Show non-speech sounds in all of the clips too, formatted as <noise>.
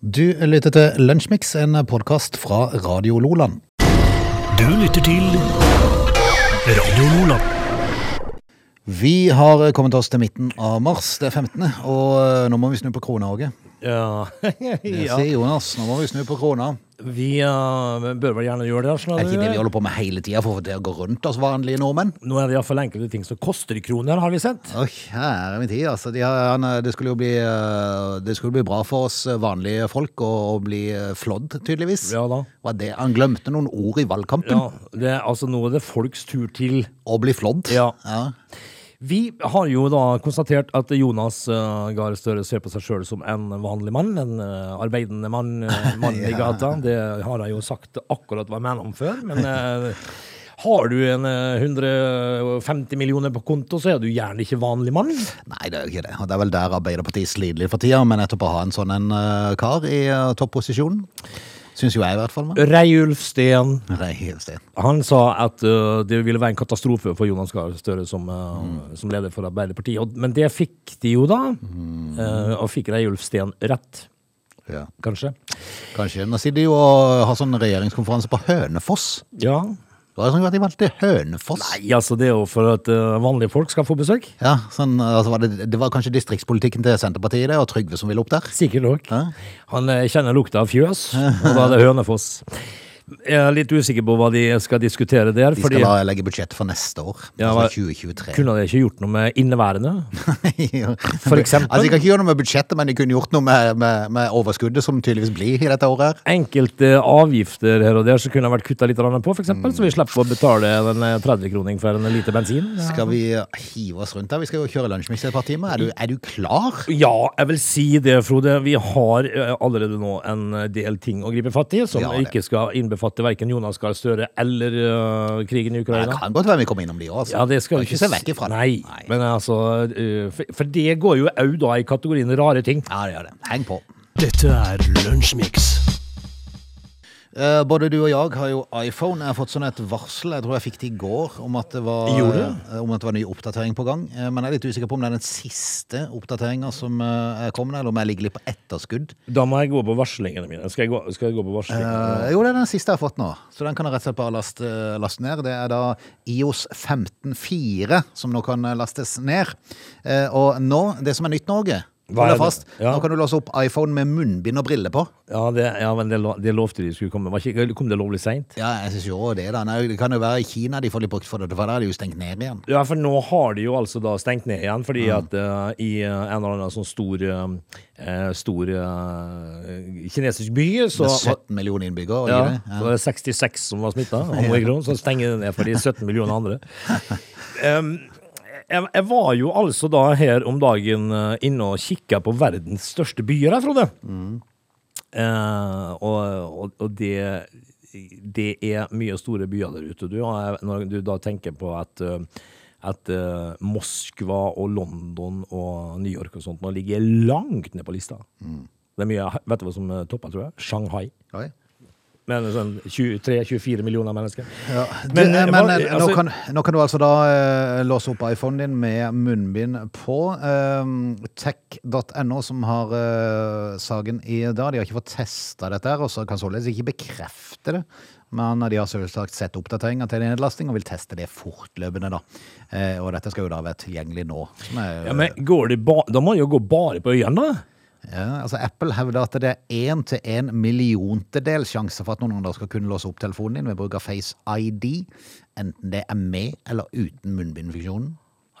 Du lytter til Lunsjmix, en podkast fra Radio Loland. Du lytter til Radio Loland. Vi har kommet oss til midten av mars, det er 15., og nå må vi snu på krona, Åge. Ja, Det <laughs> ja. sier Jonas, nå må vi snu på krona. Vi uh, bør vel gjerne gjøre det. Det er ikke det vi holder på med hele tida for å det å gå rundt oss vanlige nordmenn. Nå er det iallfall enkelte ting som koster i kroner, har vi sett. Å, kjære min tid, altså. De har, han, det, skulle jo bli, eh, det skulle bli bra for oss vanlige folk å, å bli eh, flådd, tydeligvis. Ja da. Var det, han glemte noen ord i valgkampen. Ja, det, er- altså Nå er det folks tur til Å bli flådd. Ja. ja. Vi har jo da konstatert at Jonas uh, Gahr Støre ser på seg sjøl som en vanlig mann. En uh, arbeidende mann, uh, mann i <laughs> gata. Det har jeg jo sagt akkurat hva jeg mener om før. Men uh, har du en eh, 150 millioner på konto, så er du gjerne ikke vanlig mann. Nei, det er jo ikke det. Og det er vel der Arbeiderpartiet sliter litt for tida, med nettopp å ha en sånn en eh, kar i topposisjonen. Syns jo jeg, i hvert fall. Men. Reiulf Steen. Helt sted. Han sa at uh, det ville være en katastrofe for Jonas Gahr Støre som, uh, som leder for Arbeiderpartiet. Og, men det fikk de jo da, uh, og fikk Reiulf Steen rett, Ja. kanskje. Kanskje. Nå sitter de jo og har sånn regjeringskonferanse på Hønefoss. Ja. Hva er det som gjør at de valgte Hønefoss? Nei, altså det er jo for at uh, vanlige folk skal få besøk. Ja, sånn, altså var det, det var kanskje distriktspolitikken til Senterpartiet det, og Trygve som ville opp der? Sikkert nok. Ja. Han uh, kjenner lukta av fjøs, og da er det Hønefoss. Jeg er litt usikker på hva de skal diskutere der. De fordi skal da legge budsjett for neste år, Ja, altså 2023. kunne de ikke gjort noe med inneværende? <laughs> For eksempel? Altså, de kan ikke gjøre noe med budsjettet, men de kunne gjort noe med, med, med overskuddet som tydeligvis blir i dette året enkelte avgifter her og der som kunne vært kutta litt på, for eksempel, så vi slipper å betale en eh, 30-kroning for en liter bensin. Skal vi hive oss rundt her? Vi skal jo kjøre lunsjmiks et par timer. Er du, er du klar? Ja, jeg vil si det, Frode. Vi har eh, allerede nå en del ting å gripe fatt i, som Ja, ikke skal innbefatte verken Jonas Gahr Støre eller uh, krigen i Ukraina. Det kan godt være vi kommer innom de òg. Altså. Ja, det skal vi ikke se vekk ifra Nei. Nei, men altså uh, for, for det går jo òg da i kategorien rare ting. Ja, det gjør det. Heng på. Dette er Lunsjmix. Eh, både du og jeg har jo iPhone. Jeg har fått sånn et varsel, jeg tror jeg fikk det i går, om at det var, uh, om at det var ny oppdatering på gang. Uh, men jeg er litt usikker på om det er den siste oppdateringa som er kommet, eller om jeg ligger litt på etterskudd. Da må jeg gå på varslingene mine. Skal jeg gå, skal jeg gå på varslingene? Jo, det er den siste jeg har fått nå, så den kan jeg rett og slett bare laste, laste ned. Det er da IOS 15.4 som nå kan lastes ned. Og nå, det som er nytt Norge, hold deg fast, Ja. nå kan du låse opp iPhone med munnbind og briller på. Ja, det, ja, men det, lo- det lovte de skulle komme. Ikke, kom det lovlig seint? Ja, jeg synes jo det da. Nei, det kan jo være i Kina de får litt brukt for det, for der er det jo stengt ned igjen. Ja, for nå har de jo altså da stengt ned igjen, fordi at uh, i uh, en eller annen sånn stor, uh, stor kinesisk by, så Med 17 millioner innbyggere. ja, det? så var det 66 som var smitta, så stenger den ned for de 17 millioner andre. <laughs> Um, jeg, jeg var jo altså da her om dagen eh, inne og kikka på verdens største byer jeg, Frode. Eh, og, og, og det det er mye store byer der ute. Du, Og når du da tenker på at, eh, at eh, Moskva og London og New York og sånt nå ligger langt ned på lista. Det er mye, Vet du hva som topper, tror jeg? Shanghai. Oi. Med sånn 23-24 millioner mennesker. Ja, du, Men, men, eh, eh, altså- nå, kan, nå kan du altså da eh, låse opp iPhonen din med munnbind på. Um, Tech.no som har eh, saken i dag, de har ikke fått testa dette her, og så kan således ikke bekrefte det. Men de har selvsagt sett oppdateringer til nedlasting og vil teste det fortløpende. da. Eh, og dette skal jo da være tilgjengelig nå. Er, Ja, men går det ba Da må det jo gå bare på øynene, da. Ja, altså Apple hevder at det er én til en milliontedel sjanse for at noen andre skal kunne låse opp telefonen din ved bruk av Face ID, enten det er med eller uten munnbindfunksjonen.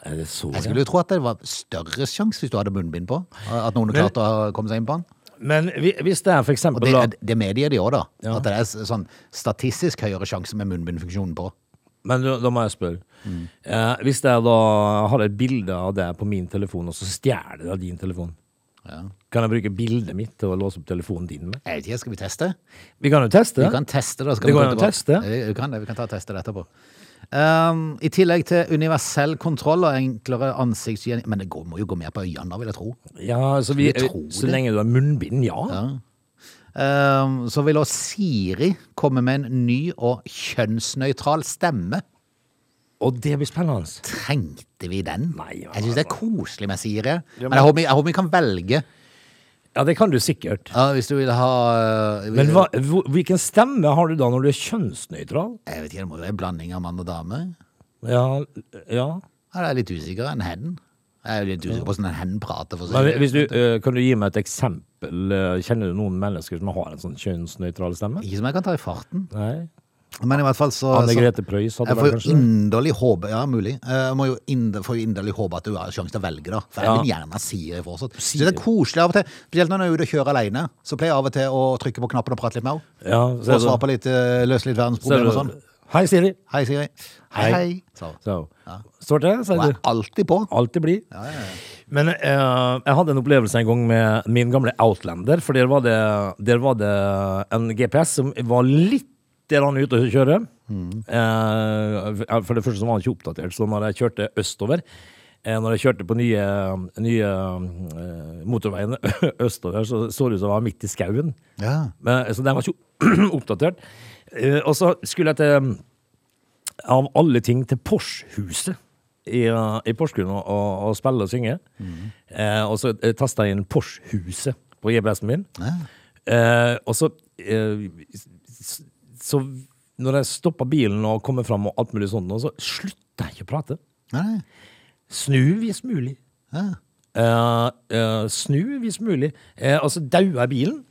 Er det så Jeg skulle jo tro at det var større sjanse hvis du hadde munnbind på. At noen klarte å komme seg inn på den. Men hvis det er for Og eksempel det, da det medgir de òg, da. Ja. At det er sånn statistisk høyere sjanse med munnbindfunksjonen på. Men da, må jeg spørre. Mm. Eh, hvis jeg da har et bilde av det på min telefon, og så stjeler av din telefon, Ja. kan jeg bruke bildet mitt til å låse opp telefonen din med? Jeg vet ikke, skal vi teste? Vi kan jo teste. Vi kan teste da. Skal Det vi går an å teste. Vi kan vi kan ta og teste det etterpå. Um, I tillegg til universell kontroll og enklere ansiktsgjen... Men det går, må jo gå mer på øynene, vil jeg tro. Ja, så, vi, tro så lenge du har munnbind, ja. Um, så vil også Siri komme med en ny og kjønnsnøytral stemme. Og det blir spennende. Trengte vi den? Nei, ja, jeg syns det er koselig med Siri. Ja, men jeg håper, jeg håper vi kan velge Ja, det kan du sikkert. Ja, hvis du vil ha eh, Men hva, hvilken stemme har du da når du er kjønnsnøytral? Jeg vet ikke, det må jo være en blanding av mann og dame. Ja, ja. Ja, det er litt usikker. enn hen. Jeg er litt usikker på hvordan en hen prater. For Men hvis du, eh, kan du gi meg et eksempel? Eh, Kjenner du noen mennesker som har en sånn kjønnsnøytral stemme? Ikke som jeg kan ta i farten. Nei. Men i hvert fall så, Anne Grete Preus hadde kanskje inderlig håpe Ja, mulig. Jeg må jo inderlig, får jo inderlig håpe at du har sjanse til å velge, da. For jeg Ja. vil gjerne si det fortsatt. Så det er koselig av og til. Spesielt når jeg er ute og kjører alene. Så pleier jeg av og til å trykke på knappen og prate litt med henne. Ja, Og svare på litt, eh, løse litt verdensproblemer og sånn. Hei, Siri. Hei, Siri. Hei, Hei. Så. Så. Ja. Står det, sier du. er alltid på. Alltid blir. Men eh, jeg hadde en opplevelse en gang med min gamle Outlander, for der var det, der var det en GPS som var litt han ute å kjøre. Eh, for det første så var han ikke oppdatert, så når jeg kjørte østover eh, Når jeg kjørte på nye, nye eh, motorveien <laughs> østover, så så det ut som jeg var midt i skauen. Ja. Men, så den var ikke <clears throat> oppdatert. Eh, og så skulle jeg til Av alle ting til Porshuset i, i Porsgrunn og, og, spille og synge. Eh, og så tasta jeg inn Porshuset på GPS-en min. Ja. Eh, og så eh, Så når jeg stopper bilen og kommer fram og alt mulig sånt, så slutter jeg ikke å prate. Nei. Snu hvis mulig. Ja. Eh, eh, snu hvis mulig. Eh, og så daua bilen.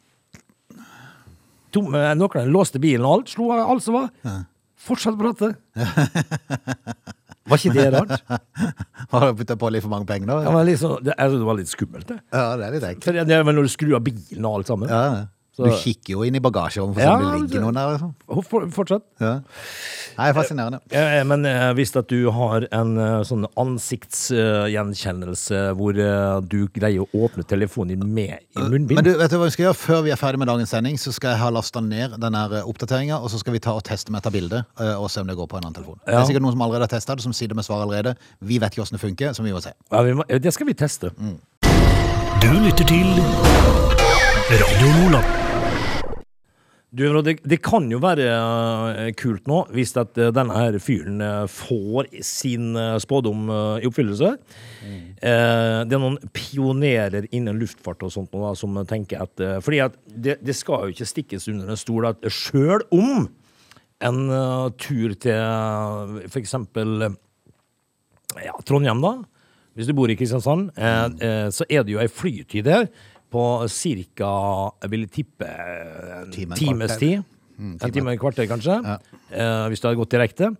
Tom, eh, noen låste bilen og alt, slo alt som var. Fortsatt å prate. <laughs> Var ikke det rart? Har du putta på litt for mange penger, da? var, litt liksom, det, jeg synes det var litt skummelt, det. Ja, det er litt ekkelt. For det, det er vel når du skrur av bilen og alt sammen. Ja. Så- Du kikker jo inn i bagasjerommet for å se om det ligger noen der. Liksom. For, fortsatt. Ja. Nei, fascinerende. Eh, Men eh, hvis at du har en eh, sånn ansiktsgjenkjennelse hvor eh, du greier å åpne telefonen din med i munnbind Men du, vet du hva vi skal gjøre? Før vi er ferdig med dagens sending, så skal jeg ha lasta ned den oppdateringa, og så skal vi ta og teste med et bilde eh, og se om det går på en annen telefon. Det er sikkert noen som allerede har testa det, som sitter med svar allerede. Vi vet ikke åssen det funker, så vi må se. ja, vi må, eh, Det skal vi teste. Du lytter til Radio Nordland. Du, det, det kan jo være eh, kult nå, hvis at eh, denne her fyren eh, får sin spådom i oppfyllelse. Mm. det er noen pionerer innen luftfart og sånt nå, som tenker at Fordi det, det skal jo ikke stikkes under en stol at sjøl om en tur til f.eks. ja, Trondheim, da. Hvis du bor i Kristiansand, så er det jo ei flytid der på ca. Jeg vil tippe en times tid. En time og et kvarter, kanskje. Eh, hvis du hadde gått direkte.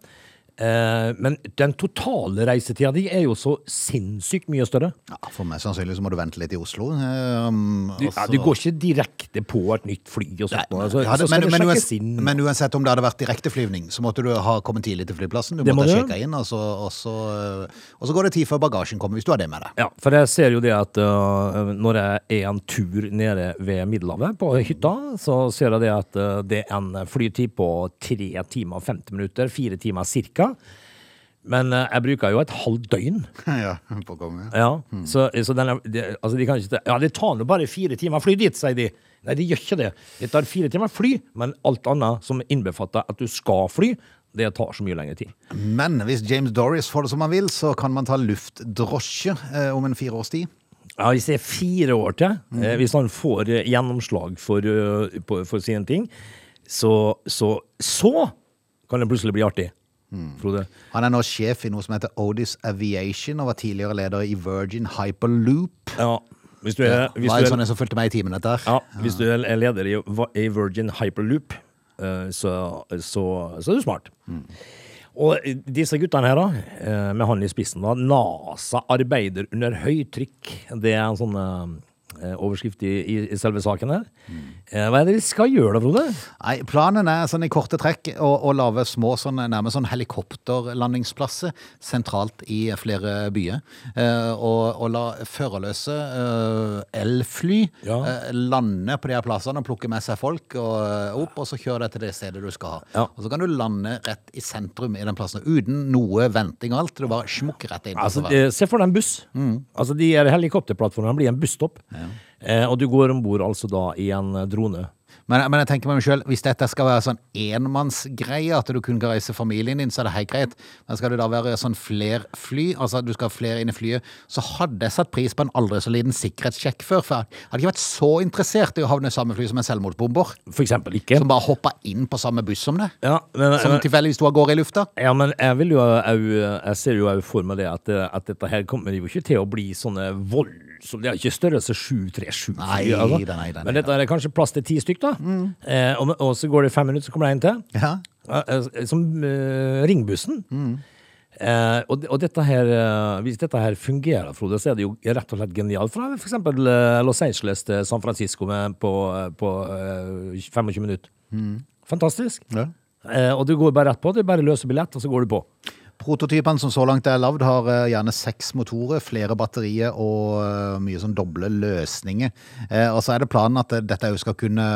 Eh, men den totale reisetida di er jo så sinnssykt mye større. Ja, For meg sannsynlig så må du vente litt i Oslo. eh, um, Du, ja, du går ikke direkte på et nytt fly og sånt. Nei, altså, ja, det- så men, men, uansett, inn. men uansett om det hadde vært direkteflyvning, så måtte du ha kommet tidlig til flyplassen. Du måtte må måtte ha sjekka inn, og så, og, så, og så går det tid før bagasjen kommer, hvis du har det med deg. Ja, for jeg ser jo det at uh, når jeg er en tur nede ved Middelhavet på hytta, så ser jeg det at uh, det er en flytid på 3 timer og 50 minutter, 4 timer cirka. Men øh, jeg bruker jo et halvt døgn. <laughs> ja, på komme. Ja, så, så den er, de, altså de kan ikke, ja, det tar nå bare fire timer fly dit, sier de. Nei, de gjør ikke det. Det tar fire timer fly, men alt annet som innbefatter at du skal fly, det tar så mye lengre tid. Men hvis James Doris får det som han vil, så kan man ta luftdrosje eh, om en fire års tid. Ja, Hvis det er fire år til, eh, hvis han får eh, gjennomslag for, eh, på, for sine ting, så, så, så kan det plutselig bli artig. Frode. Han er nå sjef i noe som heter Odis Aviation, og var tidligere leder i Virgin Hyperloop. Ja, hvis du er, hvis var en sånn som fulgte meg i timen, dette ja, hvis du er leder i, i Virgin Hyperloop, eh, så, så, så er du smart. Og disse guttene her, da, eh, med han i spissen, da, NASA arbeider under høytrykk. Det er en sånn eh, overskrift i, i, selve saken her. Eh, Hva er det de skal gjøre da, Frode? Nei, Planen er sånn i korte trekk å, å lage små sånn, nærmest sånn helikopterlandingsplasser sentralt i flere byer. Eh, og, og la førerløse eh, elfly Ja. eh, lande på de her plassene og plukke med seg folk og, eh, opp, og så kjøre deg til det stedet du skal ha. Ja. Og så kan du lande rett i sentrum i den plassen uten noe venting og alt. Du bare smukker rett inn. Altså, eh, se for deg en buss. Altså, de er helikopterplattformene blir en busstopp. Eh, og du går om bord altså da i en eh, drone. Men, men jeg tenker meg selv, hvis dette skal være sånn enmannsgreie, at du kun kan reise familien din, så er det helt greit. Men skal det da være sånn fler fly, altså at du skal ha flere inn i flyet, så hadde jeg satt pris på en aldri så liten sikkerhetssjekk før. For jeg hadde ikke vært så interessert i å havne i samme fly som en selvmordsbomber. For eksempel ikke. Som bare hoppa inn på samme buss som det. Ja, men, Som tilfeldigvis sto av gårde i lufta. ja, men jeg vil jo jeg, Jeg ser jo òg for meg det at, at dette her kommer jo ikke til å bli sånne voldsomme Det er ikke størrelse 737. Nei, altså. nei, nei, Men dette er kanskje plass til ti stykk, da. Eh, og, og så går det fem minutter, så kommer det en til. Ja. Eh, Som eh, ringbussen. Eh, og, og dette her, eh, hvis dette her fungerer, Frode, så er det jo rett og slett genialt. Fra f.eks. Uh, Los Angeles til San Francisco med, på, på eh, 25 minutter. Fantastisk. Ja. Eh, og du går bare rett på. Du bare løser billett, og så går du på. Prototypene som så langt er lagd, har eh, gjerne seks motorer, flere batterier og eh, mye sånn doble løsninger. Eh, og så er det planen at dette jo skal kunne,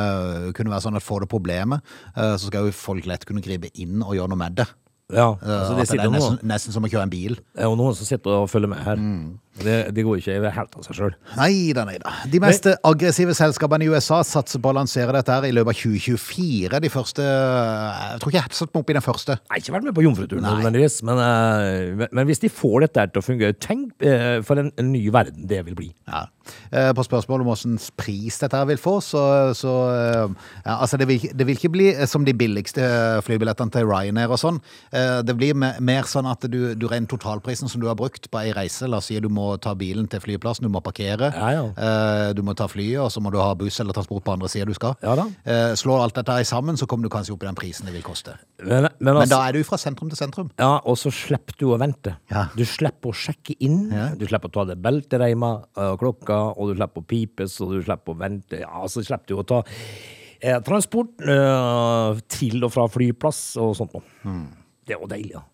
kunne være sånn at får det problemet, så skal jo folk lett kunne gripe inn og gjøre noe med det. Ja, Eh, altså det at det sitter er noen, nesten, nesten som å kjøre en bil. det er jo noen som sitter og følger med her. Mm. Det, det går ikke helt av seg sjøl. Nei da, nei da. De mest aggressive selskapene i USA satser på å lansere dette her i løpet av 2024. De første Jeg tror ikke jeg har satt meg opp i den første. Jeg har ikke vært med på jomfruturen, Nei. nødvendigvis, men, eh, men- men hvis de får dette her til å fungere, tenk eh, for en, en ny verden det vil bli. Ja. Eh, På spørsmål om hvilken pris dette her vil få, så, så eh, ja, altså det, vil, det vil ikke bli eh, som de billigste flybillettene til Ryanair og sånn. Det blir mer sånn at du, du regner totalprisen som du har brukt på ei reise. La oss si du må ta bilen til flyplassen, du må parkere, Ja, ja. du må ta flyet, og så må du ha buss eller transport på andre sida du skal. Slår alt dette her sammen, så kommer du kanskje opp i den prisen det vil koste. Men, men, Men altså, da er du fra sentrum til sentrum. ja, og så slipper du å vente. Du slipper å sjekke inn, du slipper å ta det beltereima og klokka, og du slipper å pipes, og du slipper å vente. Ja, så slipper du å ta eh, transport eh, til og fra flyplass og sånt noe. Mm. Det er jo deilig, da.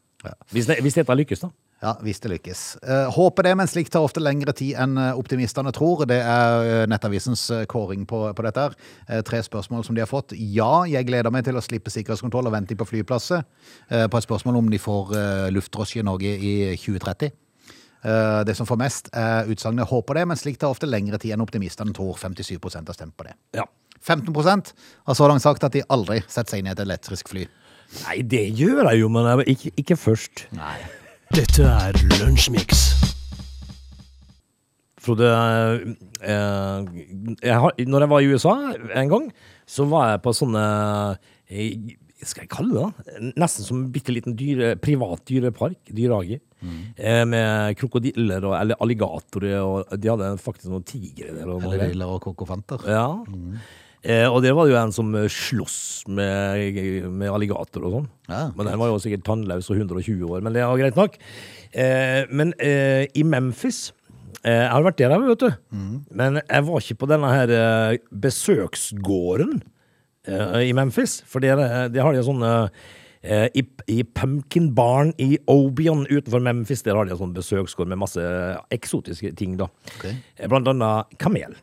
Hvis, det, hvis dette lykkes, da. Ja, hvis det lykkes. Eh, håper det, men slikt tar ofte lengre tid enn eh, optimistene tror. Det er eh, Nettavisens kåring på, på dette her. Tre spørsmål som de har fått. Ja, jeg gleder meg til å slippe sikkerhetskontroll og vente på flyplasset. Eh, på et spørsmål om de får luftdrosje i Norge i 2030. Eh, det som får mest, er utsagnet 'håper det', men slikt tar ofte lengre tid enn optimistene tror. 57 har stemt på det. Ja. 15 har så langt sagt at de aldri setter seg inn i et elektrisk fly. Nei, det gjør jeg jo, men ikke, ikke først. Nei. Dette er Lunsjmix. Frode, eh, har, når jeg var i USA en gang, så var jeg på sånne eh, Skal jeg kalle det da? Nesten som en bitte liten dyre, privat dyrepark, dyrehage. Eh, med krokodiller og, eller alligatorer, og de hadde faktisk noen tigre der. Eller og kokofanter. Ja. Eh, og der var det jo en som sloss med, med alligator og sånn. Ja, men den var jo sikkert tannløs og 120 år, men det var greit nok. Eh, men eh, i Memphis eh, Jeg har vært der, vet du. Men jeg var ikke på denne her besøksgården i Memphis. For det, det har de sånn eh, i, I Pumpkin Barn i Obion utenfor Memphis Der har de en sånn besøksgård med masse eksotiske ting. da Ok. Eh, Blant annet kamel.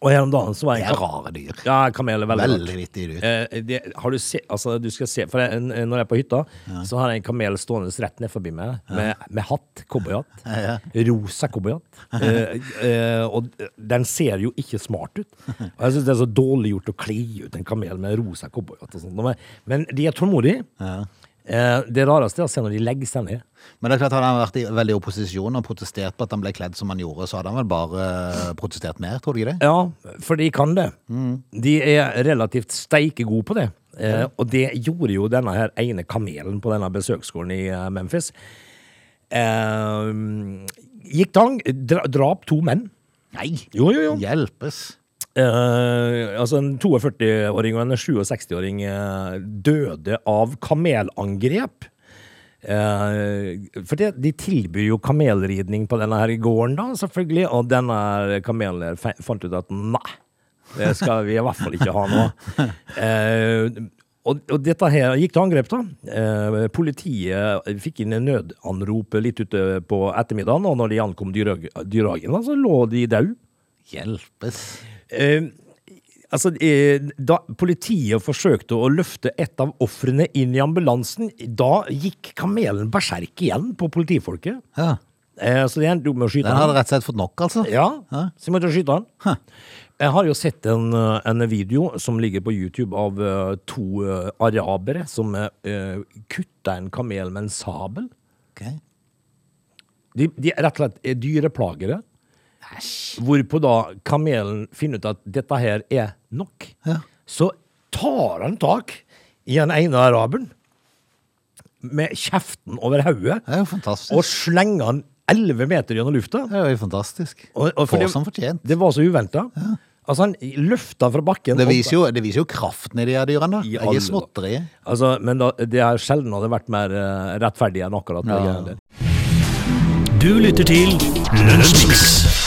Og her om dagen så var jeg Det er rare dyr. Ja, kamel er veldig, rart. Veldig vittige dyr. Eh, det, har du se, altså du skal se, for jeg, når jeg er på hytta, så har jeg en kamel stående rett ned forbi meg, med, med hatt, cowboyhatt. Ja, Rosa cowboyhatt. Eh, eh, og den ser jo ikke smart ut. Og jeg syns det er så dårlig gjort å kle ut en kamel med rosa cowboyhatt og sånt. Men, men de er tålmodige. Ja. Eh, det rareste er å se når de legger seg ned. Men det er klart Hadde han vært i veldig opposisjon og protestert på at han ble kledd som han gjorde, så hadde han vel bare eh, protestert mer, tror du ikke det? Ja, for de kan det. De er relativt steike gode på det. Eh, og det gjorde jo denne her ene kamelen på denne besøksgården i eh, Memphis. Eh, gikk tang, dra, drap to menn. Nei! Jo, jo, jo. Hjelpes. Eh, altså en 42-åring og en 67-åring eh, døde av kamelangrep. Eh, for det, de tilbyr jo kamelridning på denne her gården, da, selvfølgelig. Og denne kamelen fant ut at nei, det skal vi i hvert fall ikke ha nå. <laughs> Eh, og, og dette her gikk til angrep, da. Eh, politiet fikk inn en nødanrop litt ute på ettermiddagen, og når de ankom dyrehag- dyrehagen, så lå de døde. Hjelpes. Eh, altså, eh, da politiet forsøkte å løfte et av ofrene inn i ambulansen, da gikk kamelen berserk igjen på politifolket. Ja. Eh, så de endte opp med å skyte Den han. hadde rett og slett fått nok, altså? Ja, ja. så de måtte skyte han. Jeg har jo sett en, en video som ligger på YouTube av to arabere som uh, kutta en kamel med en sabel. Okay. De, de er rett og slett er dyreplagere. Hvorpå da kamelen finner ut at dette her er nok. Ja. Så tar han tak i den ene araberen med kjeften over hodet og slenger han 11 meter gjennom lufta. Det er jo fantastisk. Og, og for Får det- som fortjent. Det var så uventa. Altså, han løfta fra bakken. Det viser jo, det viser jo kraften i de her dyrene. I er alle småtteri. Altså, men da, det er sjelden hadde vært mer eh, rettferdig enn akkurat det. Ja. Du lytter til Lunsjmix.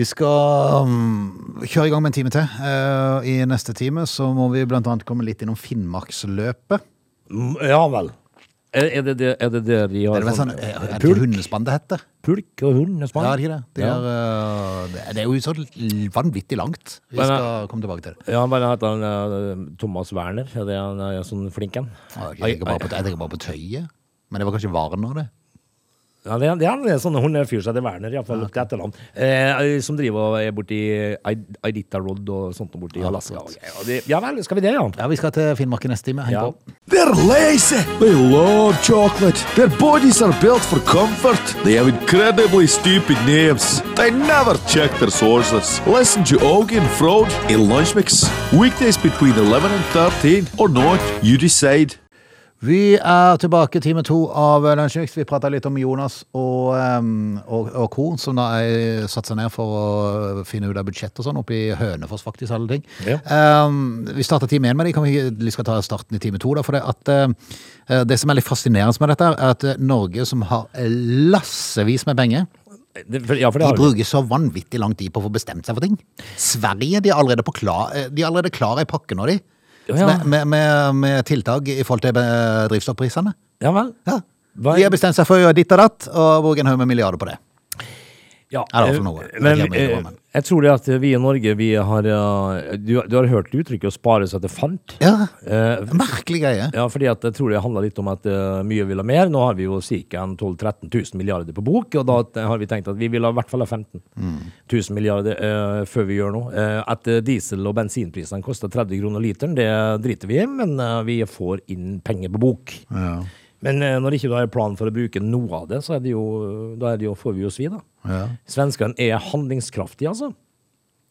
Vi skal um, kjøre i gang med en time til. Eh, I neste time så må vi blant annet komme litt innom Finnmarksløpet. Mm, Ja vel. Er, er, det, det, er det de har Er det sånn, er, er eh, det hundespann det heter? pulk og hundespann? Ja, er det ikke det? Det Ja. er, uh, det- er jo så vanvittig langt. Vi Men, skal komme tilbake til det. Ja, men heter han eh, Thomas Werner. Er det han er sånn flink en? Jeg tenker bare på, jeg tenker bare på tøyet. Men det var kanskje Varner, det. Ja, det, er- det er en sånn hundefyr som heter Werner, iallfall opp til etternavn. Eh, som driver og er borti Aidita Rod og sånt borti Alaska. Ja, det- Ja vel, skal vi det, ja? Ja, vi skal til Finnmark i neste time. Heng Ja. på. They're lazy. They love chocolate. Their bodies are built for comfort. They have incredibly stupid names. They never check their sources. Listen to Augie and Frode in Lunchmix. Weekdays between 11 and 13 or not, you decide. Vi er tilbake time to av Lunsjmix. Vi prata litt om Jonas og, og, og co., som da er satt seg ned for å finne ut av budsjett og sånn, oppe i Hønefoss, faktisk, alle ting. Ja. Um, vi starta time én med dem. Kan vi skal ta starten i time to, da. For det at uh, det som er litt fascinerende med dette, er at uh, Norge, som har lassevis med penger Det, for, ja, for det de bruker så vanvittig lang tid på å få bestemt seg for ting. Sverige de er allerede, på klar, eh, de er allerede klar i pakken nå, de. Ja. Med, med, med, med tiltak i forhold til eh, drivstoffprisene. Ja vel. Ja. De har bestemt seg for å gjøre ditt og datt, og bruke en haug med milliarder på det. Ja, Er det eh, noe? Men eh, men- jeg tror det at vi i Norge, vi har eh, Du, du har hørt uttrykket 'å spare seg til fant'? Ja, Eh, Merkelig greie. Ja, fordi at jeg tror det handler litt om at uh, mye vil ha mer. Nå har vi jo ca. 12 000-13 000 milliarder på bok, og da har vi tenkt at vi vil ha i hvert fall ha 15 000 milliarder uh, før vi gjør noe. Uh, at eh, diesel- og bensinprisene koster 30 kroner literen, det driter vi i, men eh, vi får inn penger på bok. Ja. Men eh, når ikke du har plan for å bruke noe av det, så det jo, det jo, får vi jo svi, da. Ja. Svenskene er handlingskraftige, altså.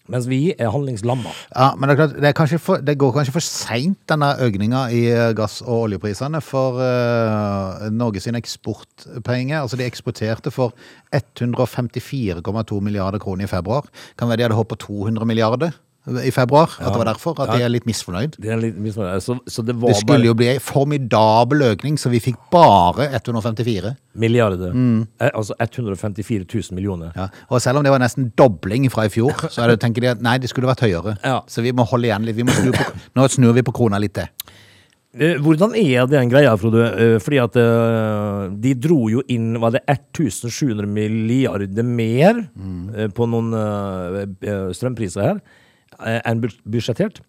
Mens vi er handlingslamma. Ja, men det, er klart, det, er for, det går kanskje for seint, denne økninga i eh, gass- og oljeprisene, for uh, Norge sine eksportpenger. Altså, de eksporterte for 154,2 milliarder kroner i februar. Kan være de hadde håpet på 200 milliarder i februar. At det var derfor. At de er litt misfornøyd. Det, er litt, misfornøyd. så, så det var Det skulle jo bli en formidabel økning, så vi fikk bare 154. bare milliarder. Mm. altså 154 000 millioner. Ja. Og selv om det var nesten dobling fra i fjor, så er det, tenker de at nei, det skulle vært høyere. Ja. Så vi må holde igjen litt. Vi må snu på, nå snur vi på krona litt til. Eh, Hvordan er den greia, Frode? Eh, Fordi at eh, de dro jo inn Var det 1700 milliarder mer mm. på noen eh, eh, strømpriser her eh, enn budsjettert?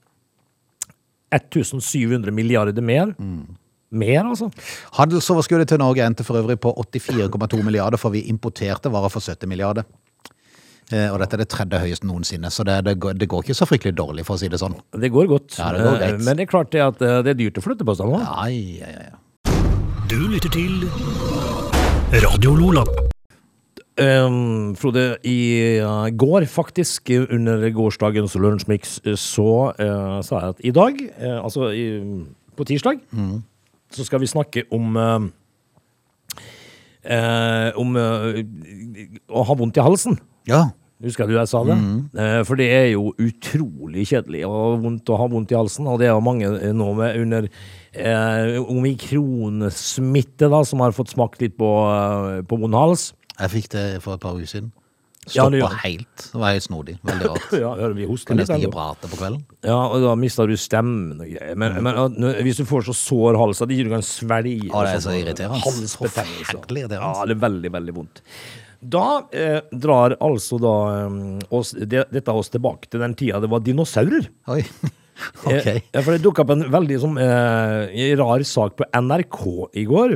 1700 milliarder mer. Mer, altså. Handelsoverskuddet til Norge endte for øvrig på 84,2 milliarder, for vi importerte varer for 70 milliarder. Eh, og dette er det tredje høyeste noensinne, så det, det, går, det går ikke så fryktelig dårlig, for å si det sånn. Det går godt. Ja, det går Eh. Men det er klart det at eh, det er dyrt å flytte på seg nå. Ja, ja, ja. Du lytter til Radio Lola. Um, Frode, i uh, går faktisk, under gårsdagens lunsjmix, eh, så uh, sa jeg at i dag, uh, altså i, på tirsdag, så skal vi snakke om om å ha vondt i halsen. Ja. Husker du jeg sa det? Eh, for det er jo utrolig kjedelig ha vondt, å ha vondt i halsen, og det er jo mange nå med under eh, omikronsmitte da, som har fått smakt litt på, på vond hals. Jeg fikk det for et par uker siden. Ja, Stoppa det- helt. Det var helt snodig. Veldig rart. <laughs> Ja, hører vi hoster Kan litt. nesten ikke prate på kvelden. Ja, og da mister du stemmen og greier. Men, men at nå- hvis du får så sår hals at ikke du kan svelge Å, det er så sånn, irriterende. Halsbetennelse. Forferdelig irriterende. Ja, det er veldig, veldig vondt. Da eh, drar altså da eh, oss, det, dette oss tilbake til den tida det var dinosaurer. Oi. <laughs> Ok. Eh, ja, for det dukka opp en veldig sånn, eh, rar sak på NRK i går.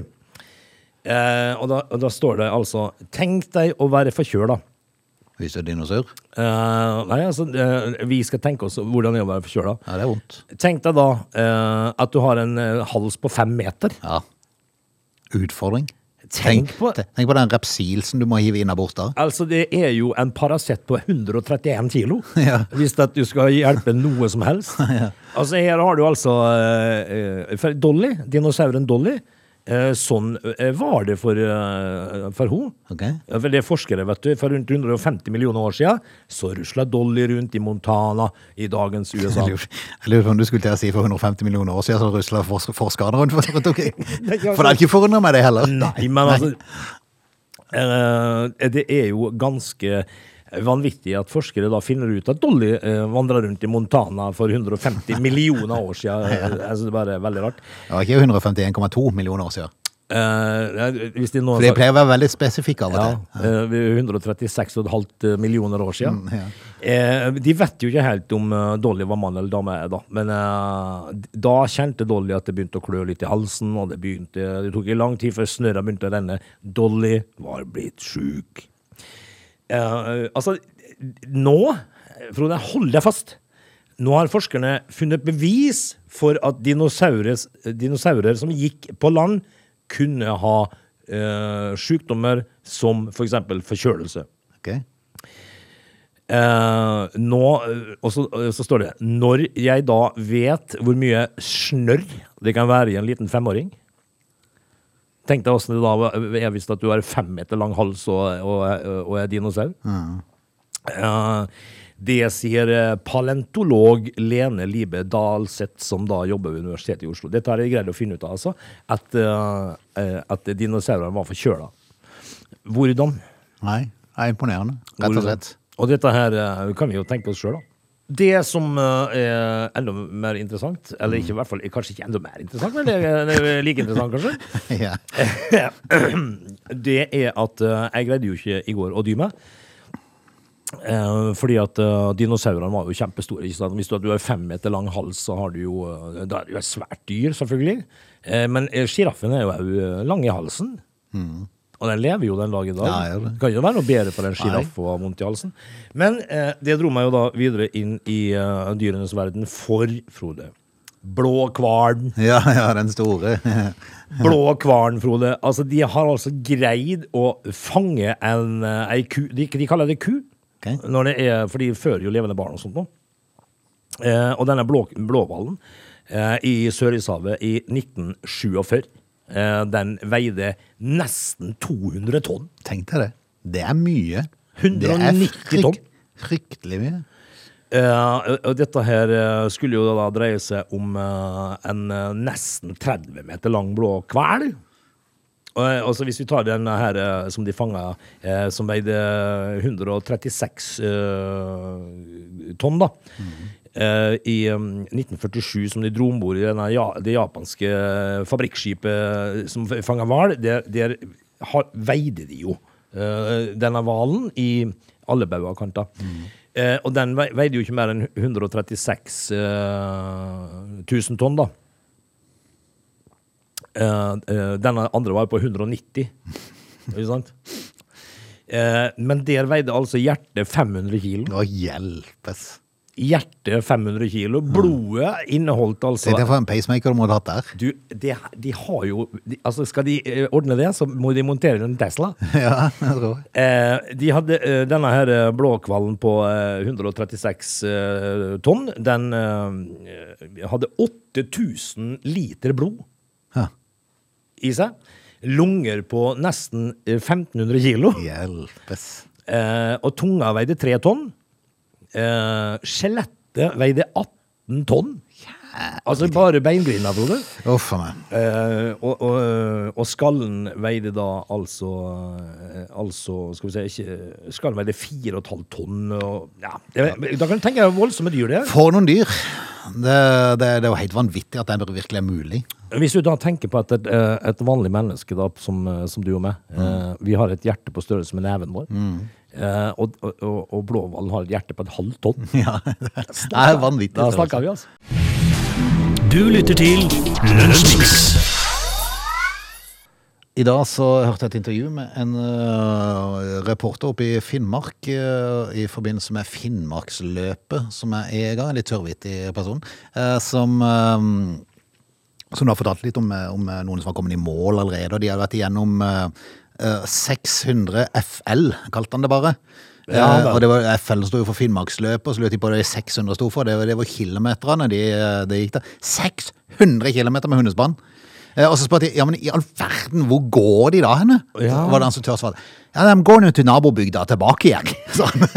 Eh, og, da, og da står det altså Tenk deg å være forkjøla. Hvis du er dinosaur. Eh, nei, altså, eh, vi skal tenke oss hvordan det er å være forkjøla. Ja, det er vondt. Tenk deg da eh, at du har en eh, hals på fem meter. Ja. Utfordring. Tenk på tenk på den repsilsen du må hive innabords borte Altså, det er jo en Paracet på 131 kilo. <laughs> Ja. Hvis at du skal hjelpe noe som helst. <laughs> Altså, her har du altså eh, Dolly, dinosauren Dolly. Eh, sånn eh, var det for, eh, for hun. Okay. Det er forskere, vet du. For rundt 150 millioner år siden så rusla Dolly rundt i Montana i dagens USA. Jeg lurer- jeg lurer på om du skulle til å si for 150 millioner år siden så rusla forsk- forskerne rundt. <laughs> For, det er ikke forundra meg det heller. Nei, men altså Det er jo ganske vanvittig at forskere da finner ut at Dolly eh, vandra rundt i Montana for 150 millioner år siden. <laughs> Altså, det er bare veldig rart. Det var ikke 151,2 millioner år siden. Eh, hvis de nå For de pleier å være veldig spesifikke av og ja, til. eh, vi er 136,5 millioner år siden. Mm, ja. Eh, de vet jo ikke helt om eh, Dolly var mann eller dame, da. Men eh, da kjente Dolly at det begynte å klø litt i halsen, og det, begynte, det tok ikke lang tid før snørra begynte å renne. Dolly var blitt sjuk. Eh, altså, nå, Frode, hold deg fast. Nå har forskerne funnet bevis for at dinosaurer, som gikk på land, kunne ha uh, sykdommer som f.eks. For forkjølelse. Okay. Uh, nå, og så, så står det Når jeg da vet hvor mye snørr det kan være i en liten femåring Tenk deg åssen det da er hvis at du har fem meter lang hals og, og, og er dinosaur. Eh, det sier palentolog Lene Libe Dalseth, som da jobber ved Universitetet i Oslo. Dette har jeg greid å finne ut av, altså. At, uh, eh, at dinosaurene var forkjøla. Hvordan? Nei, det er imponerende, rett og slett. Og dette her uh, kan vi jo tenke oss sjøl, da. Det som eh, er enda mer interessant, eller ikke i hvert fall kanskje ikke enda mer interessant, men det er, det er like interessant, kanskje, <laughs> Ja. <clears throat> det er at eh, jeg greide jo ikke i går å dy meg. Eh, fordi at dinosaurene var jo kjempestore. Ikke sant? Hvis du, har fem meter lang hals, så har du jo Da er du jo svært dyr, selvfølgelig. Men sjiraffen er jo òg lang i halsen. Og den lever jo den dag i dag. Ja, gjør det. kan jo være noe bedre for en sjiraff og ha vondt i halsen. Men eh, det dro meg jo da videre inn i uh, dyrenes verden for Frode. Blå kvarn. ja, <laughs> ja, den store. <laughs> Blå kvarn, Frode. Altså, de har altså greid å fange en, eh, ei ku. De, de kaller det ku. okay. Når det er, for de fører jo levende barn og sånt nå. Eh, og denne blå, blåhvalen eh, i Sørishavet i 1947, eh, den veide nesten 200 tonn. Tenk deg det. Det er mye. 190 det er frykt- Fryktelig mye. Uh, dette her eh, skulle jo da dreie seg om uh, en uh, nesten 30 meter lang blå hval. Eh, altså hvis vi tar den her eh, som de fanga, eh, som veide 136 eh, tonn, da. Eh, I um, 1947, som de dro om bord i denne, ja, det japanske fabrikkskipet som fanga hval, der, der har, veide de jo eh, denne hvalen i alle bauger Eh, og den veide jo ikke mer enn 136 eh, 000 tonn, da. Eh, eh, denne andre var på 190. Ikke sant? Eh, men der veide altså hjertet 500 kilo. Å hjelpes. Hjertet 500 kilo. Blodet inneholdt altså Tenk deg for en pacemaker du må ha hatt der. du, de, de har jo de, Altså, skal de eh, ordne det, så må de montere en Tesla. <laughs> Ja, jeg tror. Eh, de hadde eh, denne her eh, blåkvallen på eh, 136 eh, tonn. Den hadde 8000 liter blod Ja. i seg. Lunger på nesten eh, 1500 kilo. Hjelpes. Eh, og tunga veide 3 tonn. Eh, Skjelettet veide 18 tonn. Altså bare beingrinda, Frode. Uff a. Eh, og, og, og skallen veide da altså eh, Altså, skal vi si ikke, Skallen veide 4,5 tonn. Og, ja, da kan du tenke deg voldsomme dyr det er. For noen dyr. Det, det, det er jo helt vanvittig at det virkelig er mulig. Hvis du da tenker på at et, eh, et vanlig menneske da, som, eh, som du og meg eh, Vi har et hjerte på størrelse med neven vår. Eh, og, og, og, og blåhvalen har et hjerte på et halvt tonn. <laughs> Ja, det er vanvittig. Da snakker vi, altså. Du lytter til Lunsjmix. I dag så hørte jeg et intervju med en uh, reporter oppe i Finnmark uh, i forbindelse med Finnmarksløpet, som er i gang, en litt tørrvittig person, Uh, som, som har fortalt litt om, om noen som har kommet i mål allerede, og de har vært igjennom øh, 600 FL, kalte han det bare. Ja, Eh, og det var FL sto jo for Finnmarksløpet, og så lurte de på det 600 sto for. Det var, det var kilometerne de, det gikk der. 600 kilometer med hundespann! Eh, Og så spurte de ja, men i all verden, hvor går de da henne? Ja. Så var det han som tør svare. Ja, de går nå til nabobygda tilbake igjen. <laughs> Sånn.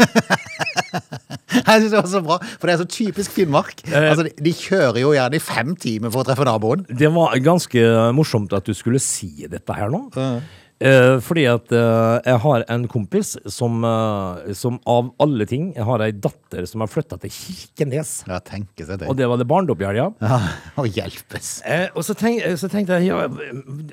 Jeg synes det var så bra, for det er så typisk Finnmark. Eh. Altså, de, de kjører jo gjerne i fem timer for å treffe naboen. Det var ganske morsomt at du skulle si dette her nå. Eh, fordi at eh, jeg har en kompis som, eh, som av alle ting Jeg har ei datter som har flytta til Kirkenes. Ja, tenke seg det. Og det var det barndom i helga. Ja, <laughs> og hjelpes. Eh, og så, tenk, så tenkte jeg ja,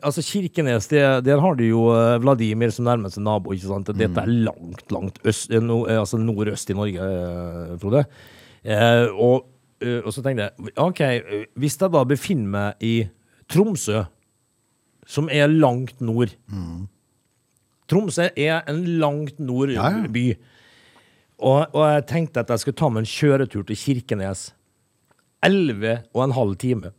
altså Kirkenes, det, der har du jo eh, Vladimir som nærmeste nabo. ikke sant? Dette er langt, langt øst, eh, no, eh, altså nordøst i Norge, eh, Frode. Eh, og, eh, og så tenkte jeg OK, eh, hvis jeg da befinner meg i Tromsø, som er langt nord Tromsø er en langt nord Ja, ja. by. Og, og jeg tenkte at jeg skulle ta meg en kjøretur til Kirkenes. 11 og en halv time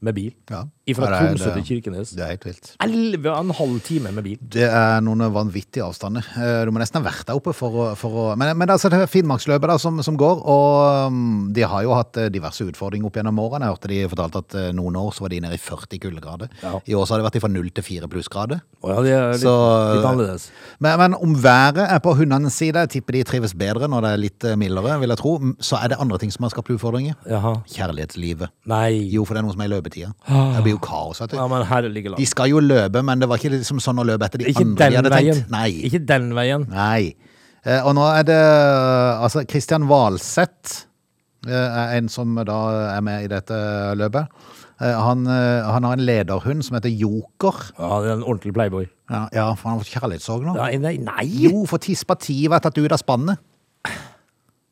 med bil. Ja. Fra Tromsø til Kirkenes. Det er helt vilt. 11 og en halv time med bil. Det er noen vanvittige avstander. Eh, Du må nesten ha vært der oppe for å, for å Men, men det er altså Finnmarksløpet da, som, som går, og um, de har jo hatt eh, diverse utfordringer opp gjennom årene. Jeg hørte de fortalte at eh, noen år så var de nede i 40 kuldegrader. Ja. I år så har det vært fra 0 til 4 plussgrader. Å ja, det er litt, Så- litt annerledes. Men, men om været er på hundenes side, jeg tipper de trives bedre når det er litt mildere, vil jeg tro, så er det andre ting som har skapt utfordringer. Jaha. Kjærlighetslivet. Nei. Jo, for det er noe som er i løpetida. Det blir jo kaos, vet du. Ja, men herlige land. De skal jo løpe, men det var ikke liksom sånn å løpe etter de Ikke andre de hadde veien. tenkt. Nei. Ikke den veien. Nei. Eh, og nå er det altså Kristian Valseth eh, er en som da er med i dette løpet. Eh, han, eh, han har en lederhund som heter Joker. Ja, det er en ordentlig playboy. Ja, ja for han har fått kjærlighetssorg nå. Nei, nei, nei. Jo, for tispativet er tatt ut av spannet.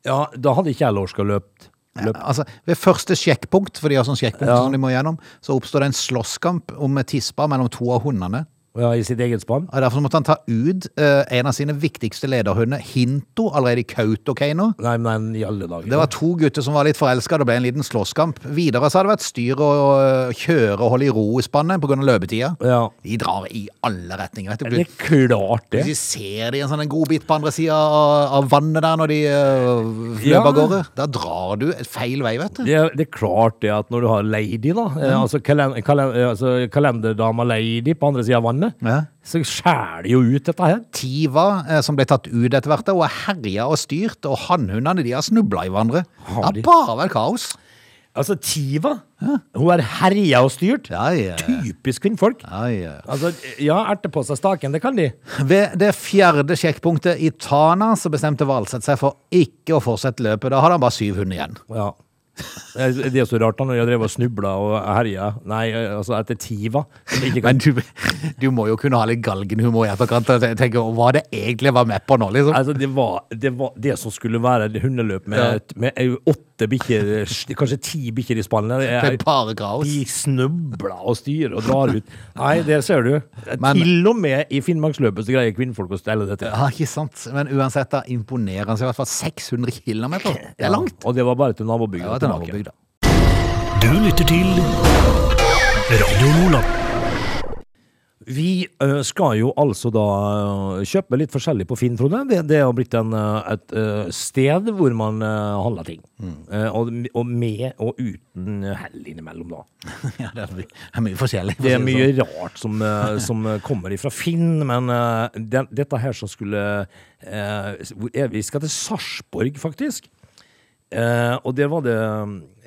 Ja, da hadde ikke jeg lov løpe. Ja, altså, ved første sjekkpunkt, for de har sånn sjekkpunkt Ja. som de må gjennom, så oppstår det en slåsskamp om tispa mellom to av hundene. Ja, I sitt eget spann. Ja, Derfor måtte han ta ut eh, en av sine viktigste lederhunder, Hinto, allerede i Kautokeino. Nei, men i alle dager. Det var to gutter som var litt forelska, det ble en liten slåsskamp. Videre så har det vært styr å øh, kjøre og holde i ro i spannet pga. løpetida. Ja. De drar i alle retninger. vet du. Det er klart det. Hvis de ser de en sånn en godbit på andre sida av, av vannet der når de uh, løper Ja. gårde, da drar du feil vei, vet du. Det er, det er klart det at når du har lady, da, mm. altså, kalend, kalen, eh, altså kalenderdama lady på andre sida av vannet, Ja. så skjærer det jo ut dette her. Tiva, eh, som ble tatt ut etter hvert, og er herja og styrt, og hannhundene de har snubla i hverandre. Det Har har bare vært kaos. Altså, Tiva, hun er herja og styrt. Ja, ja. Typisk kvinnfolk. Ja, ja. Altså, ja, erte på seg staken, det kan de. Ved det fjerde sjekkpunktet i Tana så bestemte Valseth seg for ikke å fortsette løpet. Da hadde han bare syv hunder igjen. Ja. Det er så rart da, når jeg drev og snubla og herja. Nei, altså etter Tiva. kan- Men du, du må jo kunne ha litt galgenhumor i etterkant og te- tenke hva det egentlig var med på nå, liksom. Altså, det var, det var det som skulle være hundeløp med, med eh, åtte bikkjer, kanskje ti bikkjer i spannet. Det er- bare kaos. De snubler og styrer og drar ut. Nei, det ser du. Men- Til og med i Finnmarksløpet så greier kvinnfolk å stelle dette. Ja, ikke sant. Men uansett, da seg i hvert fall 600 km. Det er langt. Og det var bare til nabobygda. Ja, til nabobygda. Du lytter til Radio Lola. Vi skal jo altså da kjøpe litt forskjellig på Finn, Frode. Det, det har blitt en, et sted hvor man handler ting. Mm. og, og med og uten hell innimellom, da. <laughs> Ja, det er mye, forskjellig. Det er mye sånn. rart som, eh, som eh, kommer ifra Finn, men eh, det, dette her som skulle eh, vi? Skal til Sarpsborg, faktisk. Eh, og der var det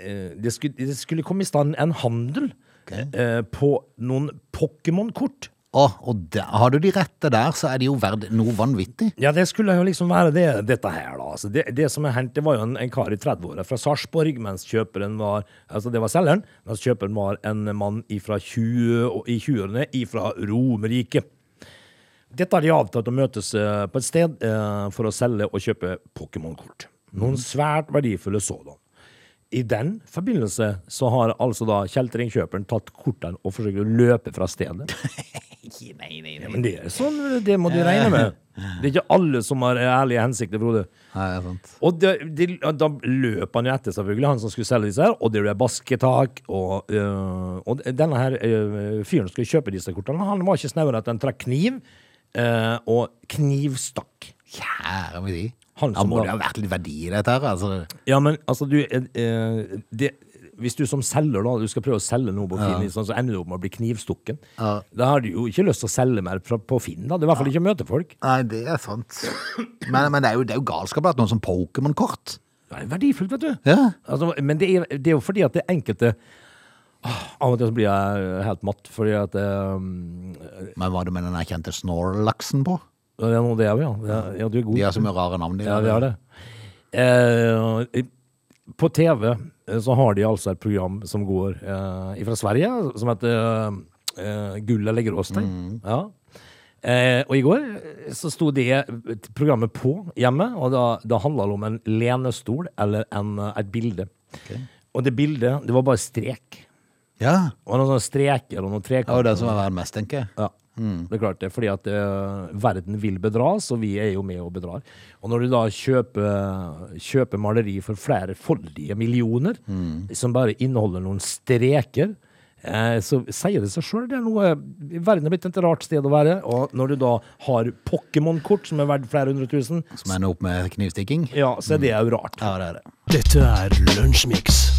eh, det, skulle, det skulle komme i stand en handel eh, på noen Pokémon-kort. Oh, og der, har du de rette der, så er de jo verdt noe vanvittig. Ja, det skulle jo liksom være det, dette her, da. Altså, det, det som er hendt, det var jo en, en kar i 30-åra fra Sarpsborg, mens kjøperen var Altså, det var selgeren, mens kjøperen var en mann ifra 20, i 20-årene ifra Romerike. Dette har de avtalt å møtes eh, på et sted eh, for å selge og kjøpe Pokémon-kort. Noen svært verdifulle sådan. I den forbindelse så har altså da kjeltringkjøperen tatt kortene og forsøkt å løpe fra stedet. <laughs> Nei, nei, Ja, men det er sånn, det må du regne med. Det er ikke alle som har ærlige hensikter, Frode. Nei, det er sant. Og de, de, da løp han jo etter, selvfølgelig, han som skulle selge disse her, og det ble basketak. Og, øh, og denne her øh, fyren som skulle kjøpe disse kortene, han var ikke snauere at han trakk kniv, øh, og knivstakk. Kjære meg tid. Han som må da- det ha vært litt verdi i dette her, altså. Ja, men altså, du eh, eh, det, Hvis du som selger da, du skal prøve å selge noe på Finn, sånn, så ender du opp med å bli knivstukken. Ja. Da har du jo ikke lyst til å selge mer fra, på Finn. da. Det er i hvert fall ikke å møte folk. Nei, det er sant. Men, men det, er jo, det er jo galskap at noen som Pokémon-kort. Det er verdifullt, vet du. Ja. Altså, men det er, det er jo fordi at det enkelte Av og til blir jeg helt matt, fordi at um, Men hva er det med den kjente Snorlaxen på? Det er noe det òg, ja. ja. Ja, du er god. De har så mye rare navn. De Ja, vi har det. Eh, på TV eh, så har de altså et program som går eh, fra Sverige, som heter eh, Gull eller gråstein. Ja. Eh, og i går eh, så sto det programmet på hjemme, og da, da handla det om en lenestol eller en, eh, et bilde. Og det bildet, det var bare strek. Ja, Og noen sånne streker og noen det var trekanter. det som var verdt mest, tenker jeg. Ja, det er klart det. Fordi at uh, verden vil bedras, og vi er jo med og bedrar. Og når du da kjøper, kjøper maleri for flerfoldige millioner, som bare inneholder noen streker, uh, så sier det seg sjøl. Det er Verden er blitt et rart sted å være. Og når du da har Pokémon-kort som er verdt flere hundre tusen, Som ender opp med knivstikking. ja, så er det jo rart. Ja, det er det. Dette er Lunsjmix.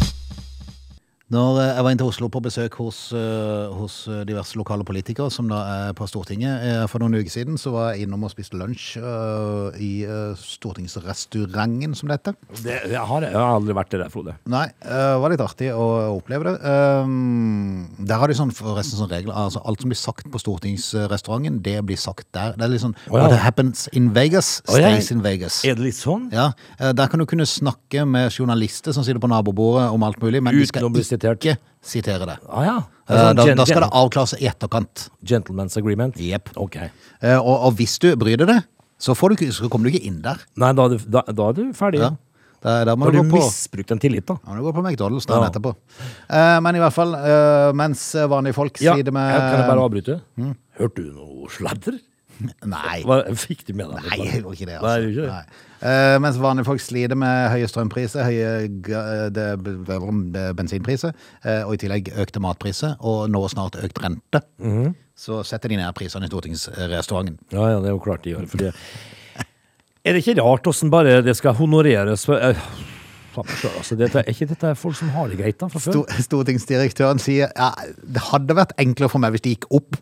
Når eh, jeg var inn til Oslo på besøk hos, eh, hos eh, diverse lokale politikere som da er på Stortinget for noen uker siden, så var jeg innom og spiste lunsj uh, i uh, stortingsrestauranten, som det heter. Det, jeg, har, jeg har aldri vært der, Frode. Nei, det var litt artig å oppleve det. Um, der har de sånn forresten sånn regler, altså alt som blir sagt på stortingsrestauranten, det blir sagt der. Det er litt sånn, oh, ja. what happens in Vegas, Å, ja. stays in Vegas. Er det litt sånn? Ja, der kan du kunne snakke med journalister som sitter på nabobordet om alt mulig, men de skal sitert. ikke sitere det. Ah, ja. Eh, Altså, Da, da skal det avklares i etterkant. Gentleman's agreement? Jepp. Okay. Eh, Og, og hvis du bryter det, så, får du, så kommer du ikke inn der. Nei, da er du, da, da er du ferdig. Ja. Da, da Da må har du du misbrukt en tillit, da. Ja, du går på McDonald's dagen Ja. etterpå. Eh, men i hvert fall, eh, mens vanlige folk Ja, sliter med Kan jeg bare avbryte? Hørte du noe sladder? Nei. Hva, fikk de med deg Nei, jeg gjorde ikke det. Altså. Nei, ikke? Nei. Eh, mens vanlige folk sliter med høye strømpriser, høye ga- det, det, det, bensinpriser, eh, og i tillegg økte matpriser, og nå snart økt rente, Mhm. så setter de ned prisene i stortingsrestauranten. Ja, ja, det er jo klart de gjør. For det. Er det ikke rart åssen bare det skal honoreres for eh, faen meg selv, altså, dette, Er ikke dette folk som har det greit, da, fra før? Sto- Stortingsdirektøren sier ja, det hadde vært enklere for meg hvis det gikk opp.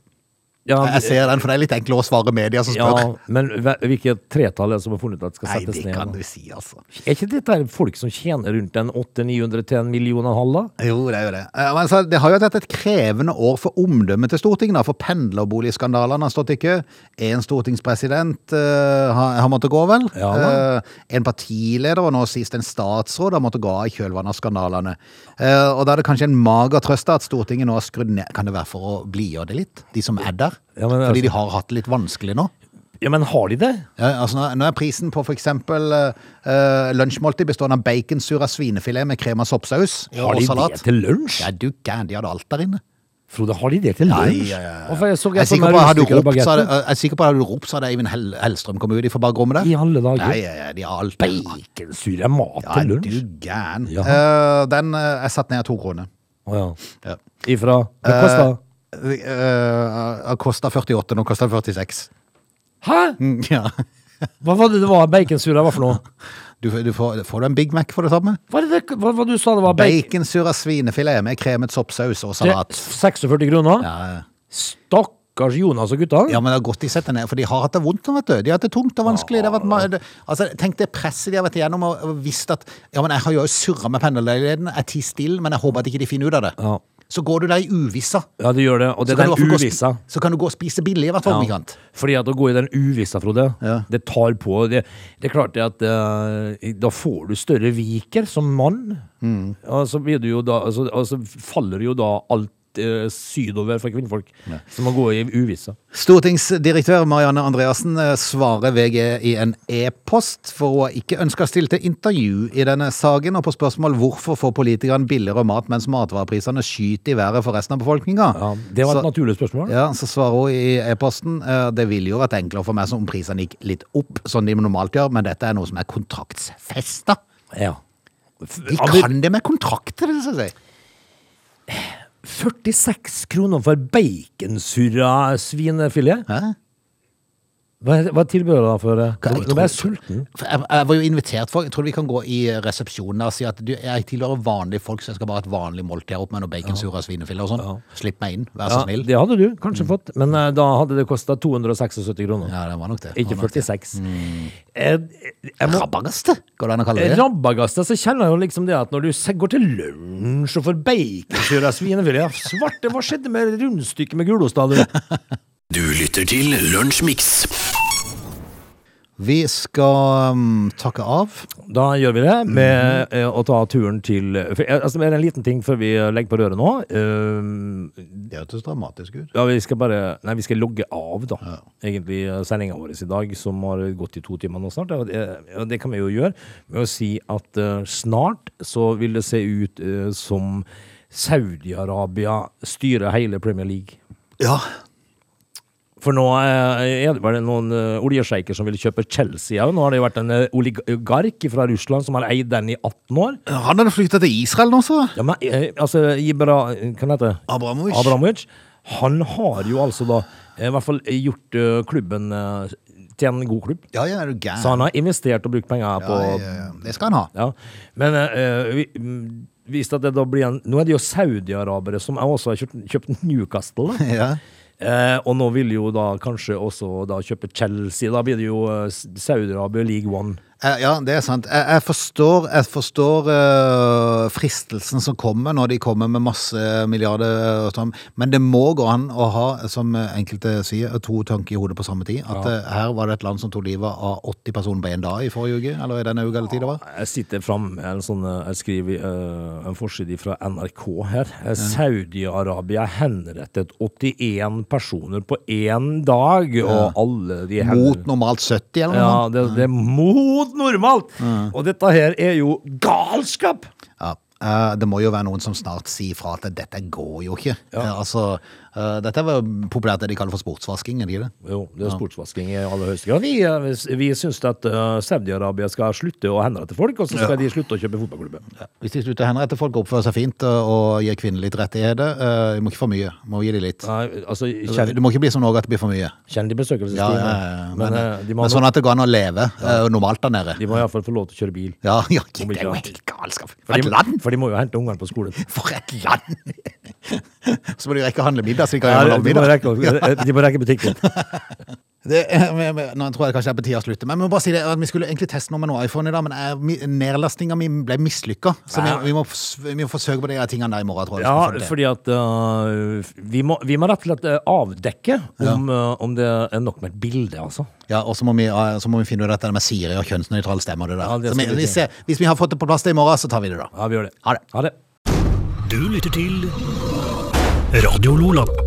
Ja, Jeg ser den, for det er litt enklere å svare media som ja, men hvilket tretall er det som har funnet at det skal Nei, settes det ned? kan du si, altså. Er ikke dette folk som tjener rundt en 800-900 til en million og halv, da? Jo, det er jo det. Eh, Men altså, det har jo vært et krevende år for omdømmet til Stortinget. da, For pendlerboligskandalene har stått i kø. En stortingspresident uh, har, har måttet gå, vel. Ja. Eh, en partileder og nå sist en statsråd har måttet gå av i kjølvannet av skandalene. Uh, og da er det kanskje en mager trøst at Stortinget nå har skrudd ned. Kan det være for å blidgjøre det litt? De som er der? Ja, men Fordi altså- de har hatt det litt vanskelig nå. Ja, men har de det? Ja, altså nå, er prisen på eksempel uh, lunsjmåltid bestående av baconsura svinefilet med krem og soppsaus Har de salat. det til lunsj? Ja, du gæren, de hadde alt der inne. Frode, har de det til lunsj? Nei, ja, ja Jeg jeg jeg er sikker på at hadde du ropt, så hadde Eivind Hell Hellstrøm kommet ut De får bare gå med der. I alle dager? Nei, ja, ja, de har alt. der. Baconsur er mat Ja, til du lunsj? gæren. Uh, Eh, den uh, er satt ned to kroner. Å ja. Ja. Ifra Hva kosta Uh, kosta 48, nå koster den 46. Hæ? Mm, Ja. Hva var det det var baconsura var for noe? Du, du får, får du en Big Mac for det samme? Hva, er det, hva, hva du sa det var bacon? Baconsura svinefilet med kremet soppsaus og Det er salat. 46 kroner? Ja, ja. Stakkars Jonas og gutta. Ja, men det har gått de setter ned, for de har hatt det vondt vet du. De har hatt det tungt og vanskelig. Vært, det, altså, tenk det presset de har vært igjennom og visst at Ja, men jeg har jo surra med pendlerleiligheten, jeg tier stille, men jeg håper at ikke de finner ut av det. Ja. Så går du der i uvissa. Ja, det gjør det. Og det er du den og uvissa. så kan du gå og spise billig, i hvert fall. Ja. Fordi at å gå i den uvissa, Frode, Ja. det tar på. Det, det er klart det at uh, da får du større viker som mann. Mm. Og så du da altså, så faller jo da alt sydover for kvinnfolk som må gå i uvisse. Stortingsdirektør Marianne Andreassen eh, svarer VG i en e-post for hun har ikke ønska å stille til intervju i denne saken, og på spørsmål hvorfor får politikerne billigere mat mens matvareprisene skyter i været for resten av befolkninga. Ja, det var et Så- naturlig spørsmål. Ja, så svarer hun i e-posten eh, det ville jo vært enklere for meg som om prisene gikk litt opp, sånn de normalt gjør, men dette er noe som er kontraktsfesta. Ja. De kan det med kontrakter, det skal jeg si. 46 kroner for baconsurra svinefilet? Hæ? Hva hva tilbød du da for det? Hva- jeg jeg sulten. Jeg, jeg var jo invitert for Jeg tror vi kan gå i resepsjonen og si at du, jeg tilhører vanlige folk, så jeg skal bare ha et vanlig måltid her oppe med noe baconsura og svinefilet og sånn. Slipp meg inn, vær så Ja, snill. det hadde du kanskje fått, men uh, da hadde det kosta 276 kroner. Ja, det var nok det. Ikke Det var nok det. 46. Mm. jeg må- Rabagaste, går det an å kalle det? Rabagaste, så kjenner jeg jo liksom det at når du går til lunsj og får baconsurra svinefilet ja, Svarte, hva skjedde med rundstykket med gulost da, du? <laughs> Du lytter til Lunsjmix. Vi skal um, takke av. Da gjør vi det med eh, å ta turen til for, eh, altså, Det er en liten ting før vi legger på røret nå. Eh, Det hørtes dramatisk ut. ja, vi skal bare Nei, vi skal logge av, da. Egentlig sendinga vår i dag, som har gått i to timer nå snart. Og det, og det kan vi jo gjøre med å si at uh, snart så vil det se ut uh, som Saudi-Arabia styrer hele Premier League. Ja. For nå eh, er det vel noen uh, oljesjeiker som vil kjøpe Chelsea òg. Nå har det jo vært en eh, oligark fra Russland som har eid den i 18 år. Han hadde flytta til Israel nå, så. Ja, men eh, altså, Ibra... Hva heter det? Abramovic. Abramovic. Han har jo altså da eh, i hvert fall gjort eh, klubben eh, til en god klubb. Ja, ja, er du gæren? Så han har investert og brukt penger på ja, ja, ja. Det skal han ha. Ja. Men uh, vi, mm, at det da blir en Nå er det jo saudi-arabere som også har kjøpt, kjøpt Newcastle. Da. <laughs> Ja. Eh, og nå vil jo da kanskje også da kjøpe Chelsea. Da blir det jo eh, Saudi-Arabia League One. Eh, Ja, det er sant. Jeg, jeg forstår, jeg forstår uh, fristelsen som kommer når de kommer med masse milliarder, og sånn, men det må gå an å ha, som enkelte sier, to tanker i hodet på samme tid. At eh, her var det et land som tok livet av 80 personer på én dag i forrige uke, eller i denne uka eller tid det var. Jeg sitter fram en sånn eh, Jeg skriver uh, en forside fra NRK her. Ja. Saudi-Arabia henrettet 81 personer på én dag, og alle de hen- Mot normalt 70 eller noe. Ja, det, det er mot normalt! Og dette her er jo galskap! Ja. Uh, det må jo være noen som snart sier fra at dette går jo ikke. Eh, altså, eh, dette er jo populært det de kaller for sportsvasking, er det ikke det? Jo, det er sportsvasking i aller høyeste grad. Vi, eh, vi syns at eh, Saudi-Arabia skal slutte å henrette folk, og så skal de slutte å kjøpe fotballklubber. Hvis de slutter å henrette folk oppfører seg fint og, gir kvinner litt rettigheter, de må ikke for mye. Må gi dem litt. Nei, altså, kjenn, Det må ikke bli som Norge at det blir for mye. de Ja, ja, ja, Men, men, eh, men sånn at det går an å leve eh, normalt der nede. de må iallfall få lov til å kjøre bil. Ja, ja, det er jo helt galskap. For For et land! for de må jo hente ungene på skolen. <laughs> For et land! <laughs> Så må de rekke å handle middag, de Ja, de, må rekke, de må rekke butikken. <laughs> Det, eh, men- men- nå tror jeg kanskje det er på tide å slutte. Men vi må bare si det, at vi skulle egentlig teste noe med noe iPhone i dag, men eh, nedlastinga mi ble mislykka. Så vi, vi, må, vi må forsøke på de tingene der i morgen, tror jeg. Ja, fordi at uh, vi, må, vi må rett og slett uh, avdekke om, uh, om det er nok med et bilde, altså. Ja, og så må, vi, eh, så må vi finne ut dette med Siri og kjønnsnøytral stemme og det der. Ja, det så vi, vi hvis, jeg- hvis vi har fått det på plass det i morgen, så tar vi det da. Ja, vi gjør det. Ha det. Ha det. Du lytter til Radio Lola.